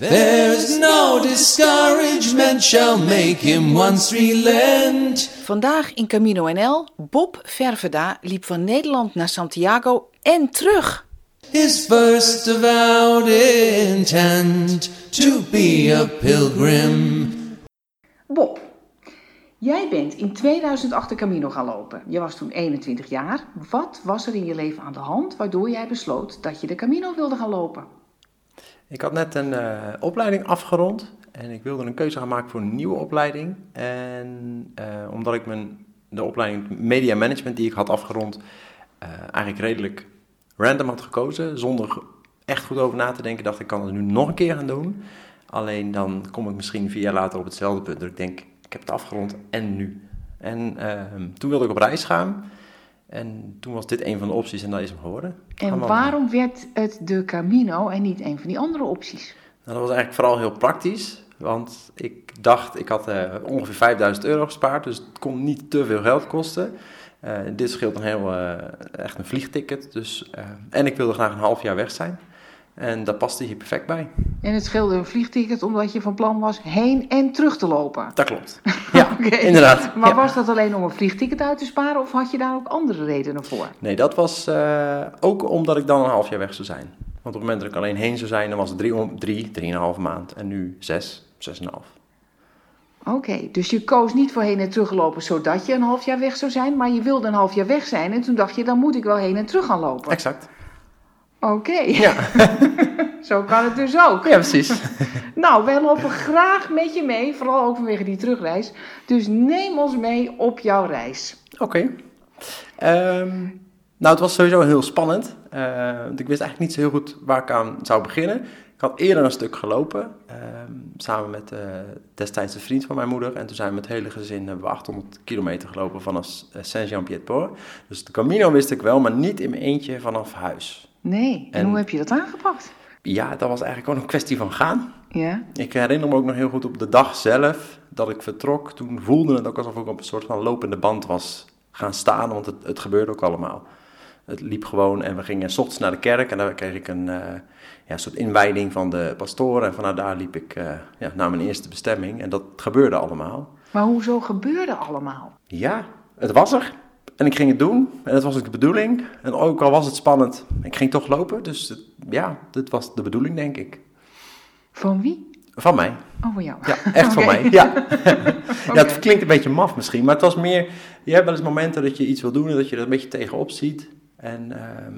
There's no discouragement shall make him once relent. Vandaag in Camino NL, Bob Verveda liep van Nederland naar Santiago en terug. His first avowed intent to be a pilgrim. Bob, jij bent in 2008 de Camino gaan lopen. Je was toen 21 jaar. Wat was er in je leven aan de hand waardoor jij besloot dat je de Camino wilde gaan lopen? Ik had net een eh, opleiding afgerond en ik wilde een keuze gaan maken voor een nieuwe opleiding. En eh, omdat ik mijn, de opleiding Media Management die ik had afgerond eh, eigenlijk redelijk random had gekozen, zonder echt goed over na te denken, dacht ik kan het nu nog een keer gaan doen. Alleen dan kom ik misschien vier jaar later op hetzelfde punt. Dat ik denk, ik heb het afgerond en nu. En ehm, toen wilde ik op reis gaan. En toen was dit een van de opties en dat is hem geworden. En waarom werd het de Camino en niet een van die andere opties? Nou, dat was eigenlijk vooral heel praktisch. Want ik dacht, ik had eh, ongeveer 5000 euro gespaard, dus het kon niet te veel geld kosten. Eh, dit scheelt een heel, eh, echt een vliegticket. Dus, en ik wilde graag een half jaar weg zijn. En daar paste hier perfect bij. En het scheelde een vliegticket omdat je van plan was heen en terug te lopen. Dat klopt. Ja, inderdaad. Maar Ja. was dat alleen om een vliegticket uit te sparen of had je daar ook andere redenen voor? Nee, dat was eh, ook omdat ik dan een half jaar weg zou zijn. Want op het moment dat ik alleen heen zou zijn, dan was het drie, drie drieënhalf maand. En nu zes, zes en een half. Oké, dus je koos niet voor heen en terug lopen zodat je een half jaar weg zou zijn, maar je wilde een half jaar weg zijn en toen dacht je, dan moet ik wel heen en terug gaan lopen. Exact. Oké, Ja, zo kan het dus ook. ja precies. Nou, wij lopen graag met je mee, vooral ook vanwege die terugreis. Dus neem ons mee op jouw reis. Oké. Ehm, nou, het was sowieso heel spannend. Eh, want ik wist eigenlijk niet zo heel goed waar ik aan zou beginnen. Ik had eerder een stuk gelopen, ehm, samen met eh, destijds een vriend van mijn moeder. En toen zijn we met het hele gezin hebben we 800 kilometer gelopen vanaf eh, Saint-Jean-Pied-de-Port. Dus de Camino wist ik wel, maar niet in mijn eentje vanaf huis. Nee, en, En- hoe heb je dat aangepakt? Ja, dat was eigenlijk gewoon een kwestie van gaan. Ja, Ik herinner me ook nog heel goed op de dag zelf dat ik vertrok. Toen voelde het ook alsof ik op een soort van lopende band was gaan staan, want het, het gebeurde ook allemaal. Het liep gewoon en we gingen s ochtends naar de kerk en daar kreeg ik een eh, ja, soort inwijding van de pastoor. En vanuit daar liep ik eh, ja, naar mijn eerste bestemming en dat gebeurde allemaal. maar hoezo gebeurde allemaal? Ja, het was er. En ik ging het doen. En dat was ook de bedoeling. En ook al was het spannend, ik ging toch lopen. Dus het- ja, dit was de bedoeling, denk ik. Van wie? Van mij. Oh, van jou. Ja, echt van mij. Ja. Ja, het klinkt een beetje maf misschien, maar het was meer... Je hebt wel eens momenten dat je iets wil doen en dat je er een beetje tegenop ziet. En ehm,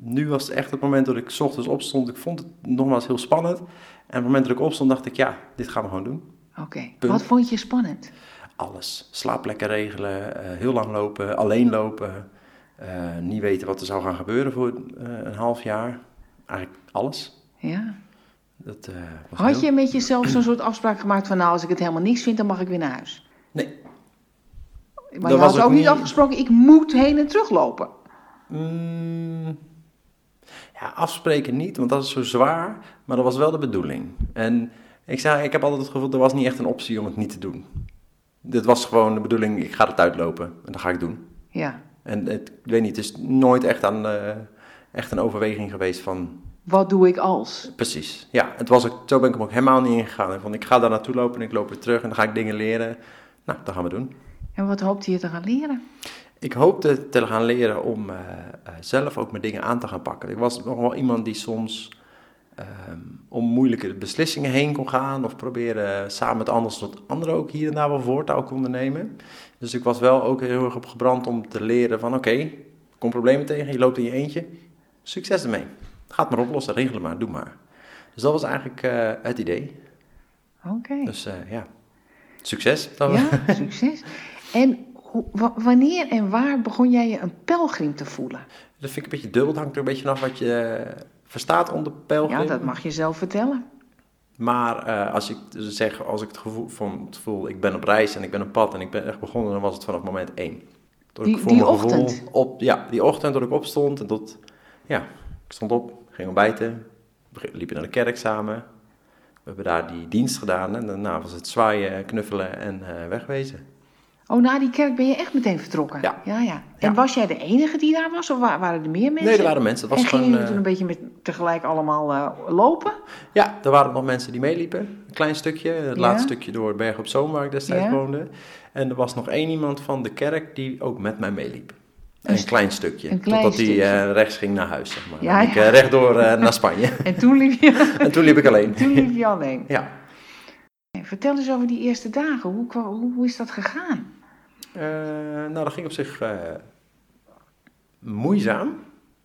nu was het echt het moment dat ik 's ochtends opstond. Ik vond het nogmaals heel spannend. En op het moment dat ik opstond dacht ik, ja, dit gaan we gewoon doen. Oké, wat vond je spannend? Alles. Slaapplekken regelen, eh, heel lang lopen, alleen lopen. eh, niet weten wat er zou gaan gebeuren voor eh, een half jaar. Eigenlijk alles. Ja. Dat, was Had heel- je met jezelf zo'n soort afspraak gemaakt van nou, als ik het helemaal niks vind, dan mag ik weer naar huis? Nee. Maar Dat je was had ook niet afgesproken, ik moet heen en terug lopen. Mm, ja, afspreken niet, want dat is zo zwaar. Maar dat was wel de bedoeling. En ik zei, ik heb altijd het gevoel, er was niet echt een optie om het niet te doen. Dit was gewoon de bedoeling, ik ga het uitlopen en dat ga ik doen. Ja. En het, ik weet niet, het is nooit echt, aan, eh, echt een overweging geweest van, Wat doe ik als? precies. Ja, het was ook, zo ben ik hem ook helemaal niet ingegaan. Van, ik ga daar naartoe lopen en ik loop weer terug en dan ga ik dingen leren. Nou, dat gaan we doen. En wat hoopte je te gaan leren? Ik hoopte te gaan leren om eh, eh, zelf ook mijn dingen aan te gaan pakken. Ik was nog wel iemand die soms ehm, om moeilijke beslissingen heen kon gaan of proberen samen met anderen tot anderen ook hier en daar wel voortouw konden nemen. Dus ik was wel ook heel erg op gebrand om te leren van oké, kom problemen tegen, je loopt in je eentje, succes ermee. Ga het maar oplossen, regel het maar, doe maar. Dus dat was eigenlijk eh, het idee. Oké. Dus eh, ja, succes. Ja, succes. En wanneer en waar begon jij je een pelgrim te voelen? Dat vind ik een beetje dubbel. Het hangt er een beetje vanaf wat je verstaat onder pelgrim. Ja, dat mag je zelf vertellen. Maar eh, als ik zeg, als ik het gevoel van het voel, ik ben op reis en ik ben op pad en ik ben echt begonnen, dan was het vanaf moment één. Tot Die- ik voor die mijn gevoel ochtend? Op, ja, die ochtend dat ik opstond en tot, ja, ik stond op, ging ontbijten, liepen naar de kerk samen. We hebben daar die dienst gedaan en daarna was het zwaaien, knuffelen en eh, wegwezen. Oh, na die kerk ben je echt meteen vertrokken? Ja. ja, ja. En Ja. was jij de enige die daar was? Of wa- waren er meer mensen? Nee, er waren mensen. Het was en gingen gewoon, jullie toen eh, een beetje met, tegelijk allemaal eh, lopen? Ja, er waren nog mensen die meeliepen. Een klein stukje, het Ja. laatste stukje door Berg op Zoom, waar ik destijds woonde. En er was nog één iemand van de kerk die ook met mij meeliep. Een klein stukje. een klein totdat hij eh, rechts ging naar huis, zeg maar. Ja, ik eh, rechtdoor eh, naar Spanje. En toen liep je, en toen liep ik alleen. toen liep je alleen. Ja. Vertel eens over die eerste dagen. Hoe, hoe, hoe is dat gegaan? Eh, nou, dat ging op zich eh, moeizaam,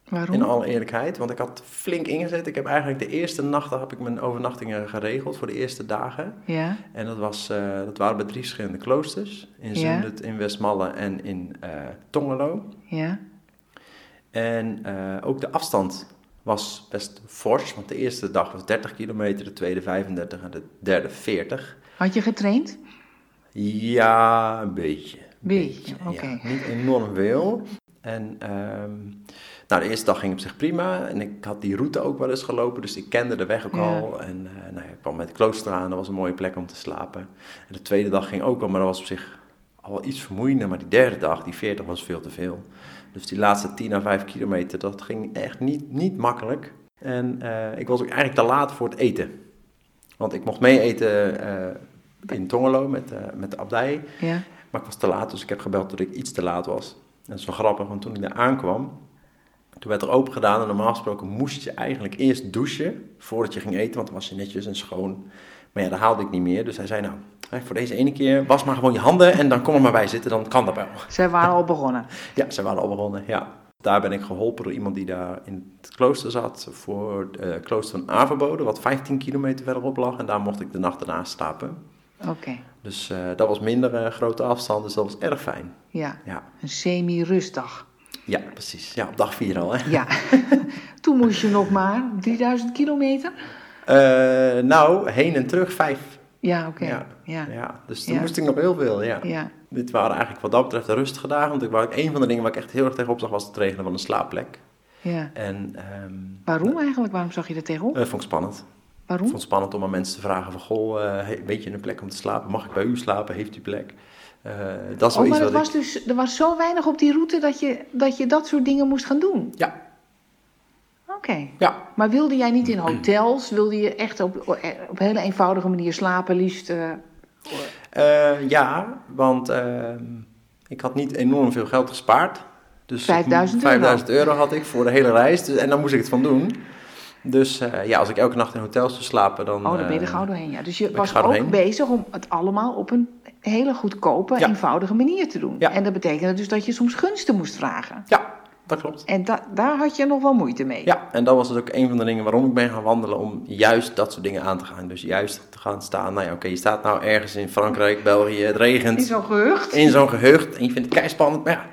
Waarom? in alle eerlijkheid. Want ik had flink ingezet. Ik heb eigenlijk de eerste nachten heb ik mijn overnachtingen geregeld voor de eerste dagen. Ja, En dat, was, eh, dat waren bij drie verschillende kloosters. In Ja. Zundert, in Westmalle en in eh Tongelo. ja, En ook de afstand was best fors. Want de eerste dag was 30 kilometer, de tweede 35 en de derde 40. Had je getraind? Ja, een beetje. Beetje, Ja, niet enorm veel. En ehm, nou, de eerste dag ging op zich prima. En ik had die route ook wel eens gelopen, dus ik kende de weg ook Ja. al. En eh, nou, ik kwam met het klooster aan, dat was een mooie plek om te slapen. En de tweede dag ging ook wel, maar dat was op zich al wel iets vermoeiender. Maar die derde dag, die 40, was veel te veel. Dus die laatste 10 à 5 kilometer, dat ging echt niet, niet makkelijk. En eh, ik was ook eigenlijk te laat voor het eten. Want ik mocht mee eten eh, in Tongelo met, met de abdij. Ja, Maar ik was te laat, dus ik heb gebeld dat ik iets te laat was. En dat is wel grappig, want toen ik daar aankwam, toen werd er open gedaan. En normaal gesproken moest je eigenlijk eerst douchen voordat je ging eten, want dan was je netjes en schoon. Maar ja, dat haalde ik niet meer. Dus hij zei, nou, voor deze ene keer was maar gewoon je handen en dan kom er maar bij zitten, dan kan dat wel. zij waren al begonnen. Ja, ze waren al begonnen, ja. Daar ben ik geholpen door iemand die daar in het klooster zat voor het klooster van Averbode, wat 15 kilometer verderop lag. En daar mocht ik de nacht ernaast slapen. Oké, Dus eh, dat was minder eh, grote afstand, dus dat was erg fijn. ja. Ja. Een semi-rustdag. Ja, precies. Ja, op dag 4 al. Hè? Ja. Toen moest je nog maar 3000 kilometer? Eh, nou, heen en terug vijf. Ja, oké. Ja. Ja. Ja, dus toen Ja. moest ik nog heel veel. Ja. Ja. Dit waren eigenlijk wat dat betreft de rustige dagen. Want ik wou, een van de dingen waar ik echt heel erg tegenop zag was het regelen van een slaapplek. ja. En ehm Waarom eigenlijk? Waarom zag je er tegenop? dat vond ik spannend. Ik Waarom? vond het spannend om aan mensen te vragen van... Goh, eh, weet je een plek om te slapen? Mag ik bij u slapen? Heeft u plek? Eh, dat is Oh, maar het was ik... dus, er was zo weinig op die route dat je, dat je dat soort dingen moest gaan doen. Ja, Oké. ja. Maar wilde jij niet in hotels? Wilde je echt op, op een hele eenvoudige manier slapen, liefst? eh, ja, want ik had niet enorm veel geld gespaard. Dus ik- 5000 euro. 5000 euro had ik voor de hele reis. Dus, en dan moest ik het van doen. Dus eh, ja, als ik elke nacht in hotels zou slapen, dan... oh, daar ben je er eh, gauw doorheen. Ja. Dus je was ook bezig om het allemaal op een hele goedkope, Ja. eenvoudige manier te doen. Ja. En dat betekende dus dat je soms gunsten moest vragen. Ja, dat klopt. En da- daar had je nog wel moeite mee. Ja, en dat was dus ook een van de dingen waarom ik ben gaan wandelen, om juist dat soort dingen aan te gaan. Dus juist te gaan staan, nou ja, oké, je staat nou ergens in Frankrijk, België, het regent, In zo'n gehucht. in zo'n gehucht en je vindt het kei spannend, maar ja,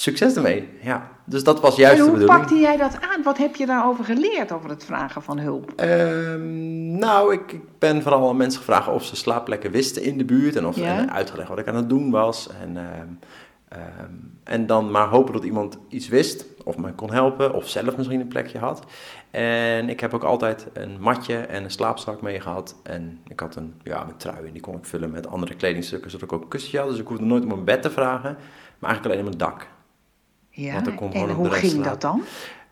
succes ermee. Ja, dus dat was juist en de hoe bedoeling. pakte jij dat aan? Wat heb je daarover geleerd, over het vragen van hulp? Ehm, nou, ik, ik ben vooral aan mensen gevraagd of ze slaapplekken wisten in de buurt en of Ja. en uitgelegd wat ik aan het doen was. En, ehm, ehm, en dan maar hopen dat iemand iets wist, of me kon helpen, of zelf misschien een plekje had. En ik heb ook altijd een matje en een slaapzak mee gehad. En ik had een, ja, een trui en die kon ik vullen met andere kledingstukken, zodat ik ook een kussentje had. Dus ik hoefde nooit om een bed te vragen, maar eigenlijk alleen om een dak. Ja, Want dan kon en hoe ging dat dan?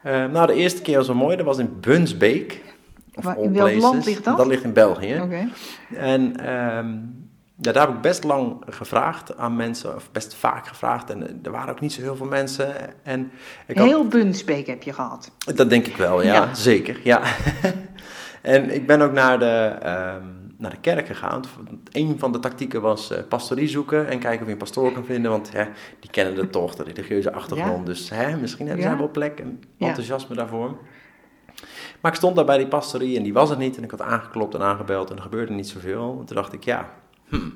Eh, nou, de eerste keer was wel mooi. Dat was in Bunsbeek. Of Waar- in welk land ligt dat? Dat ligt in België. Oké. En ehm, ja, daar heb ik best lang gevraagd aan mensen, of best vaak gevraagd. En eh, er waren ook niet zo heel veel mensen. En ik had, Heel Bunsbeek heb je gehad. dat denk ik wel, ja, Ja. zeker. Ja. en ik ben ook naar de, ehm, naar de kerk gegaan. Een van de tactieken was eh, pastorie zoeken en kijken of je een pastoor kan vinden. Want hè, die kennen de toch, de religieuze achtergrond. Dus hè, misschien hebben zij wel plek en enthousiasme daarvoor. Maar ik stond daar bij die pastorie en die was er niet. En ik had aangeklopt en aangebeld en er gebeurde niet zoveel. En toen dacht ik, ja, hmm.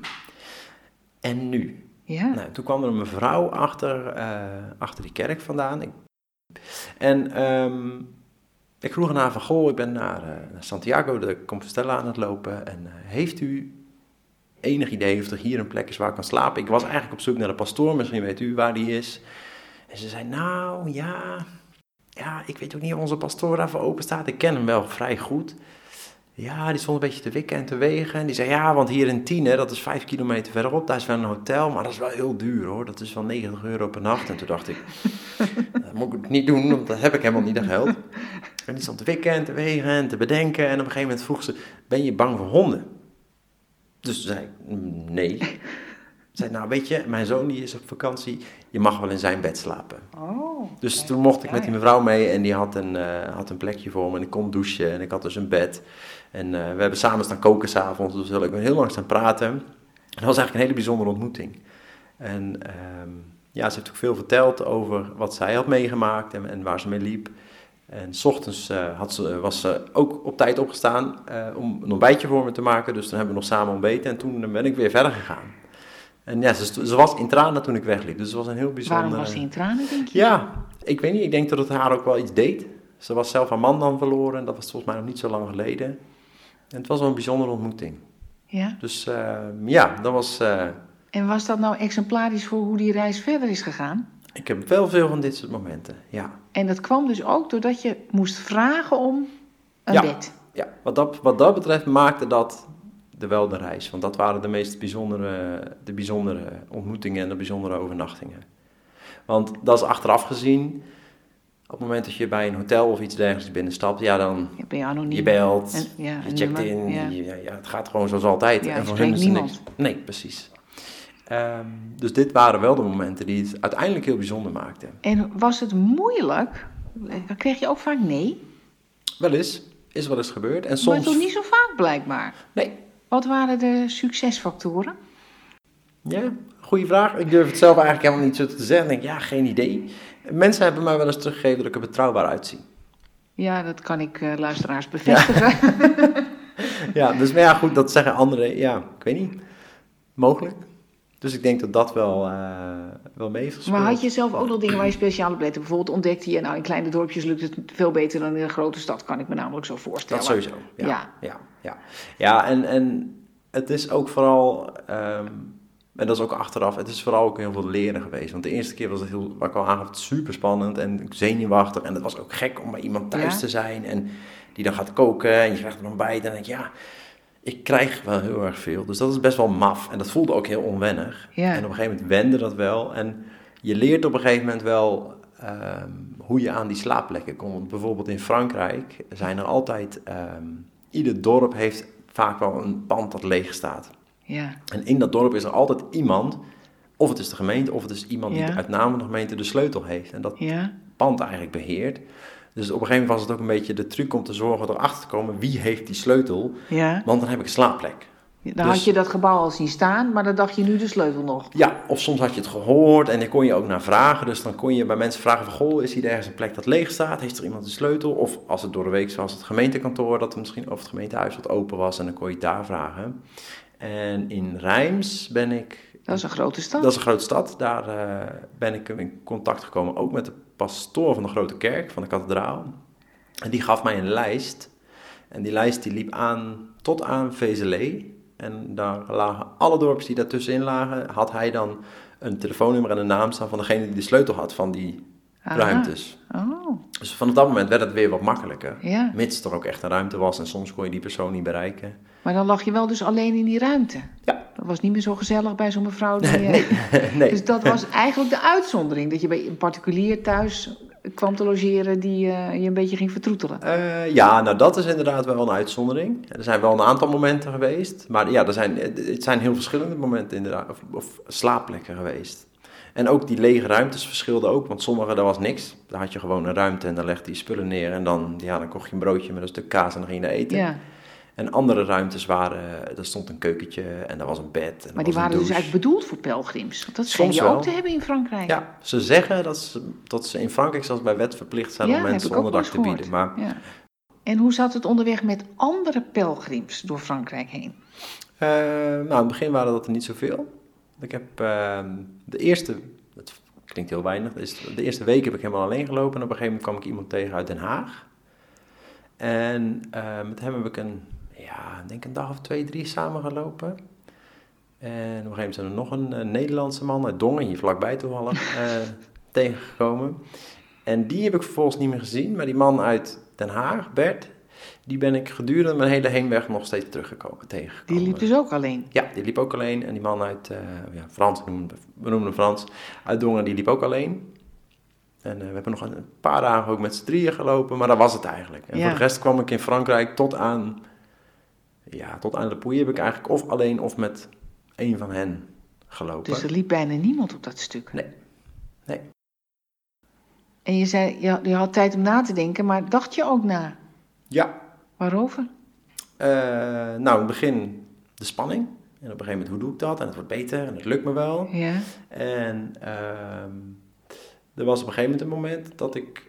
en nu? Ja. Nou, toen kwam er een mevrouw achter, eh, achter die kerk vandaan. Ik, en ehm, ik vroeg aan van, goh, ik ben naar, eh, naar Santiago de Compostela aan het lopen. En eh, heeft u enig idee of er hier een plek is waar ik kan slapen? Ik was eigenlijk op zoek naar de pastoor, misschien weet u waar die is. En ze zei, nou ja, ja, ik weet ook niet of onze pastoor daarvoor open staat. Ik ken hem wel vrij goed. Ja, die stond een beetje te wikken en te wegen. En die zei, ja, want hier in Tiene, dat is vijf kilometer verderop, daar is wel een hotel, maar dat is wel heel duur hoor. Dat is wel 90 euro per nacht. En toen dacht ik, dat moet ik niet doen, want dat heb ik helemaal niet dat geld. En die stond te wikken en te wegen en te bedenken. En op een gegeven moment vroeg ze, ben je bang voor honden? Dus toen zei ik, "Mm, nee. Zei, nou weet je, mijn zoon die is op vakantie, je mag wel in zijn bed slapen. Oh. Dus kijk. toen mocht ik met die mevrouw mee en die had een, eh, had een plekje voor me en ik kon douchen en ik had dus een bed. En eh, we hebben samen staan koken s'avonds, dus we hebben heel lang staan praten. En dat was eigenlijk een hele bijzondere ontmoeting. En ehm, ja, ze heeft ook veel verteld over wat zij had meegemaakt en, en waar ze mee liep. En s ochtends eh, had ze, was ze ook op tijd opgestaan eh, om een ontbijtje voor me te maken. Dus toen hebben we nog samen ontbeten en toen ben ik weer verder gegaan. En ja, ze, ze was in tranen toen ik wegliep. Dus het was een heel bijzonder... Waarom was ze in tranen, denk je? Ja, ik weet niet. Ik denk dat het haar ook wel iets deed. Ze was zelf haar man dan verloren. En dat was volgens mij nog niet zo lang geleden. En het was wel een bijzondere ontmoeting. Ja. Dus eh, ja, dat was... eh, En was dat nou exemplarisch voor hoe die reis verder is gegaan? Ik heb wel veel van dit soort momenten. Ja, En dat kwam dus ook doordat je moest vragen om een Ja. bed. ja wat, dat, wat dat betreft maakte dat de wel de reis. Want dat waren de meest bijzondere, de bijzondere ontmoetingen en de bijzondere overnachtingen. Want dat is achteraf gezien... Op het moment dat je bij een hotel of iets dergelijks binnenstapt, ja, dan Ja, ben je anoniem. Je belt, En- ja, je checkt nummer, in, ja. je- het gaat gewoon zoals altijd. Ja, en je voor niemand. niks. Nee, precies. Ehm, dus dit waren wel de momenten die het uiteindelijk heel bijzonder maakten. En was het moeilijk? Kreeg je ook vaak nee. Wel eens, is wel eens gebeurd. En Maar soms... toch niet zo vaak blijkbaar. Nee, Wat waren de succesfactoren? ja, goede vraag. Ik durf het zelf eigenlijk helemaal niet zo te zeggen. Ik denk, ja, geen idee. Mensen hebben mij wel eens teruggegeven dat ik er betrouwbaar uitzie. Ja, dat kan ik eh, luisteraars bevestigen. Ja, dus maar ja, goed, dat zeggen anderen. Ja, ik weet niet. Mogelijk. Dus ik denk dat dat wel, eh wel mee. Maar had je zelf ook nog dingen waar je speciaal op lette? Bijvoorbeeld ontdekte je, nou in kleine dorpjes lukt het veel beter dan in een grote stad, kan ik me namelijk zo voorstellen. Dat sowieso. Ja, Ja. ja. ja, ja. en, en het is ook vooral, ehm, en dat is ook achteraf, het is vooral ook heel veel leren geweest. Want de eerste keer was het heel, wat ik al aangaf, super spannend en zenuwachtig. En het was ook gek om bij iemand thuis Ja. te zijn en die dan gaat koken en je krijgt een ontbijt. En dan denk ik, ja, ik krijg wel heel erg veel. Dus dat is best wel maf. En dat voelde ook heel onwennig. Ja. En op een gegeven moment wende dat wel. En je leert op een gegeven moment wel ehm, hoe je aan die slaapplekken komt. Want bijvoorbeeld in Frankrijk zijn er altijd... ehm, ieder dorp heeft vaak wel een pand dat leeg staat. Ja, En in dat dorp is er altijd iemand... Of het is de gemeente, of het is iemand Ja. die uit naam van de gemeente de sleutel heeft. En dat pand eigenlijk beheert. Dus op een gegeven moment was het ook een beetje de truc om te zorgen erachter te komen... wie heeft die sleutel, ja. want dan heb ik een slaapplek. Dan Dus- had je dat gebouw al zien staan, maar dan dacht je nu de sleutel nog. Ja, of soms had je het gehoord en dan kon je ook naar vragen. Dus dan kon je bij mensen vragen van... Goh, is hier ergens een plek dat leeg staat? Heeft er iemand de sleutel? Of als het door de week was het gemeentekantoor... dat er misschien, of het gemeentehuis wat open was... en dan kon je het daar vragen. En in Rijms ben ik... Dat is een grote stad. Dat is een grote stad. Daar eh, ben ik in contact gekomen ook met de pastoor van de grote kerk, van de kathedraal. En die gaf mij een lijst. En die lijst die liep aan tot aan Vezelé. En daar lagen alle dorpjes die daartussenin lagen, had hij dan een telefoonnummer en een naam staan van degene die de sleutel had van die Aha. ruimtes. Oh, Dus vanaf dat moment werd het weer wat makkelijker. ja. Mits er ook echt een ruimte was en soms kon je die persoon niet bereiken. Maar dan lag je wel dus alleen in die ruimte. Ja. Dat was niet meer zo gezellig bij zo'n mevrouw. Die, Nee, eh, nee. Dus dat was eigenlijk de uitzondering. Dat je bij een particulier thuis kwam te logeren die eh, je een beetje ging vertroetelen. Eh, ja, nou dat is inderdaad wel een uitzondering. Er zijn wel een aantal momenten geweest, maar ja, er zijn, het zijn heel verschillende momenten inderdaad, of, of slaapplekken geweest. En ook die lege ruimtes verschilden ook, want sommige, daar was niks. Daar had je gewoon een ruimte en dan legde je spullen neer en dan, ja, dan kocht je een broodje met een stuk kaas en dan ging je naar eten. Ja, En andere ruimtes waren, er stond een keukentje en er was een bed. En maar die waren dus eigenlijk bedoeld voor pelgrims. Want dat Soms je wel. ook te hebben in Frankrijk. Ja, ze zeggen dat ze, dat ze in Frankrijk zelfs bij wet verplicht zijn Ja, om mensen onderdak te bieden. Maar Ja. En hoe zat het onderweg met andere pelgrims door Frankrijk heen? Eh, nou, in het begin waren dat er niet zoveel. Ik heb ehm, de eerste, het klinkt heel weinig, dus de eerste week heb ik helemaal alleen gelopen. En op een gegeven moment kwam ik iemand tegen uit Den Haag. En eh, met hem heb ik een, ja, denk een dag of twee, drie samen gelopen. En op een gegeven moment zijn er nog een, Nederlandse man uit Dongen, hier vlakbij toevallig, eh, tegengekomen. En die heb ik vervolgens niet meer gezien, maar die man uit Den Haag, Bert, Die ben ik gedurende mijn hele heenweg nog steeds teruggekomen, tegengekomen. Die liep dus ook alleen. Ja, die liep ook alleen. En die man uit, uh, ja, Frans, we noemen hem Frans, uit Dongen, die liep ook alleen. En uh, we hebben nog een paar dagen ook met z'n drieën gelopen, maar dat was het eigenlijk. En Ja. voor de rest kwam ik in Frankrijk tot aan, ja, tot aan de Pouille heb ik eigenlijk of alleen of met een van hen gelopen. Dus er liep bijna niemand op dat stuk. Nee. Nee. En je zei, je had, je had tijd om na te denken, maar dacht je ook na? Ja, Waarover? Eh, nou, in het begin de spanning. En op een gegeven moment, hoe doe ik dat? En het wordt beter en het lukt me wel. Ja. En ehm, er was op een gegeven moment een moment dat ik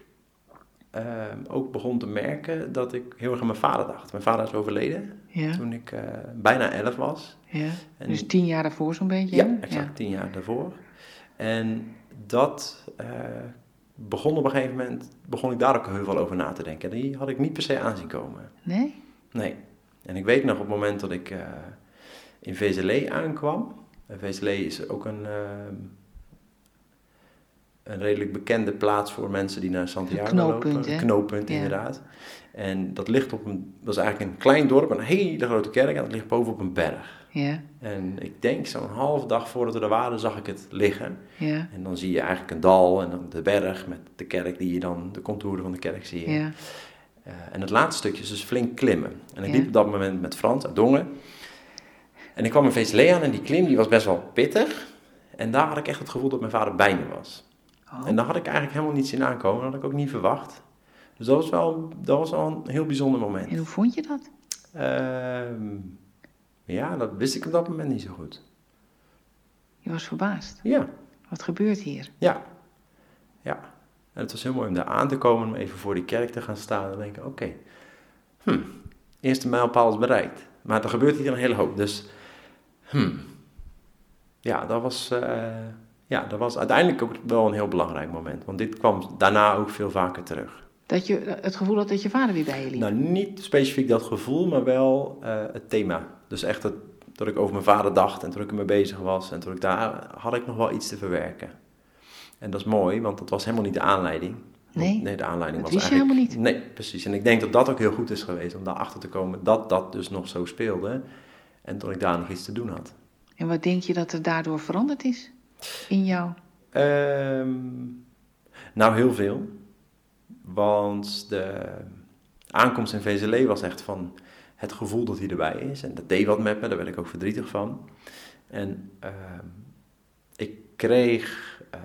ehm, ook begon te merken dat ik heel erg aan mijn vader dacht. Mijn vader is overleden Ja. toen ik eh, bijna elf was. ja. En- Dus tien jaar daarvoor zo'n beetje? Ja, exact, tien jaar daarvoor. En dat eh, begon op een gegeven moment, begon ik daar ook heel veel over na te denken. Die had ik niet per se aanzien komen. Nee? Nee. En ik weet nog op het moment dat ik eh, in Vezele aankwam. En is ook een, ehm, een redelijk bekende plaats voor mensen die naar Santiago Een knooppunt, lopen. Een knooppunt, Ja. inderdaad. En dat ligt op een, dat is eigenlijk een klein dorp, een hele grote kerk. En dat ligt boven op een berg. Ja. En ik denk zo'n half dag voordat we er waren, zag ik het liggen. Ja. En dan zie je eigenlijk een dal en dan de berg met de kerk die je dan, de contouren van de kerk zie je. Ja. Eh, en het laatste stukje is dus flink klimmen. En ik liep op dat moment met Frans uit Dongen. En ik kwam een VCL aan en die klim die was best wel pittig. En daar had ik echt het gevoel dat mijn vader bij me was. Oh. En daar had ik eigenlijk helemaal niet zien aankomen. Dat had ik ook niet verwacht. Dus dat was wel, dat was wel een heel bijzonder moment. En hoe vond je dat? Ehm, ja, dat wist ik op dat moment niet zo goed. Je was verbaasd. Ja, Wat gebeurt hier? ja, ja. En het was heel mooi om daar aan te komen, om even voor die kerk te gaan staan en denken, oké, hm, eerste mijlpaal is bereikt. Maar er gebeurt hier een hele hoop, dus, hm. Ja, dat was, eh, ja, dat was uiteindelijk ook wel een heel belangrijk moment. Want dit kwam daarna ook veel vaker terug. Dat je eh, het gevoel had dat je vader weer bij je liep? Nou, niet specifiek dat gevoel, maar wel eh, het thema. Dus echt het, dat ik over mijn vader dacht en toen ik ermee bezig was. En toen ik daar had ik nog wel iets te verwerken. En dat is mooi, want dat was helemaal niet de aanleiding. Nee, nee de aanleiding dat was wist je eigenlijk... helemaal Nee, precies. En ik denk dat dat ook heel goed is geweest om daarachter te komen dat dat dus nog zo speelde. En dat ik daar nog iets te doen had. En wat denk je dat er daardoor veranderd is in jou? Ehm, nou, heel veel. Want de aankomst in VZL was echt van het gevoel dat hij erbij is. En dat deed wat met me, daar werd ik ook verdrietig van. En ehm, ik kreeg, eh,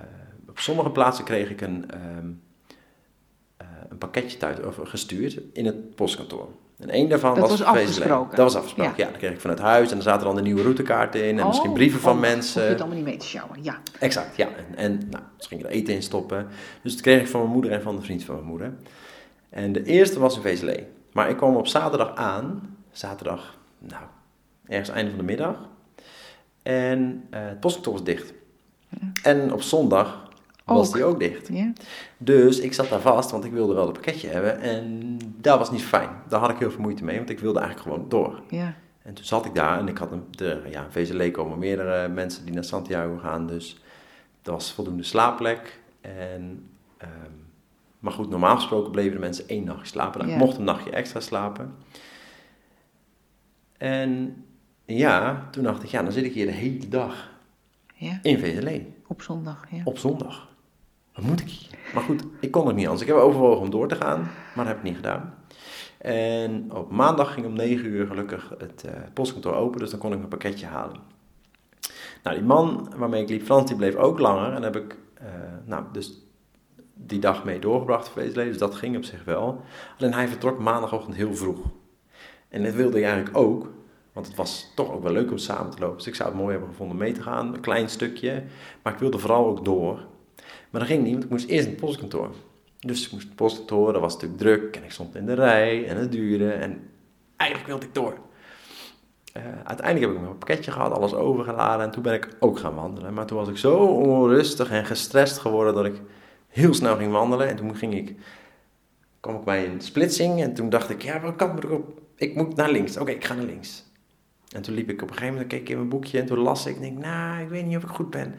op sommige plaatsen kreeg ik een, ehm, eh, een pakketje thuis of gestuurd in het postkantoor. En één daarvan Dat was afgesproken? Dat was afgesproken, ja. Dat kreeg ik vanuit huis en er zaten dan de nieuwe routekaarten in en misschien Oh, brieven van oh, mensen. je het allemaal niet mee te sjouwen, ja. Exact, ja. En, en nou, dus ging ik er eten in stoppen. Dus dat kreeg ik van mijn moeder en van de vriend van mijn moeder. En de eerste was in VZL. Maar ik kwam op zaterdag aan. Zaterdag, nou, ergens einde van de middag. En eh, het postkantoor was dicht. En op zondag was die ook dicht. ja. Dus ik zat daar vast, want ik wilde wel het pakketje hebben. En dat was niet fijn. Daar had ik heel veel moeite mee, want ik wilde eigenlijk gewoon door. Ja. En toen zat ik daar en ik had een, de, ja, VZL komen meerdere mensen die naar Santiago gaan, dus er was voldoende slaapplek. En, ehm, maar goed, normaal gesproken bleven de mensen één nachtje slapen. Ik Ja. mocht een nachtje extra slapen. En ja, toen dacht ik, ja, dan zit ik hier de hele dag ja. in VZL Op zondag, ja. op zondag. Wat moet ik hier? Maar goed, ik kon het niet anders. Ik heb overwogen om door te gaan, maar dat heb ik niet gedaan. En op maandag ging om 9 uur gelukkig het eh, postkantoor open, dus dan kon ik mijn pakketje halen. Nou, die man waarmee ik liep, Frans, die bleef ook langer. En heb ik, eh, nou, dus die dag mee doorgebracht deze dus dat ging op zich wel. Alleen hij vertrok maandagochtend heel vroeg. En dat wilde ik eigenlijk ook, want het was toch ook wel leuk om samen te lopen. Dus ik zou het mooi hebben gevonden mee te gaan, een klein stukje. Maar ik wilde vooral ook door. Maar dat ging niet, want ik moest eerst in het postkantoor. Dus ik moest het postkantoor, dat was natuurlijk druk. En ik stond in de rij en het duurde. En eigenlijk wilde ik door. Eh, uiteindelijk heb ik mijn pakketje gehad, alles overgeladen. En toen ben ik ook gaan wandelen. Maar toen was ik zo onrustig en gestrest geworden dat ik heel snel ging wandelen. En toen ging ik, kwam ik bij een splitsing. En toen dacht ik, ja, welke kant moet ik op? Ik moet naar links. Oké, ik ga naar links. En toen liep ik op een gegeven moment, keek ik in mijn boekje en toen las ik. En denk, nou, ik weet niet of ik goed ben.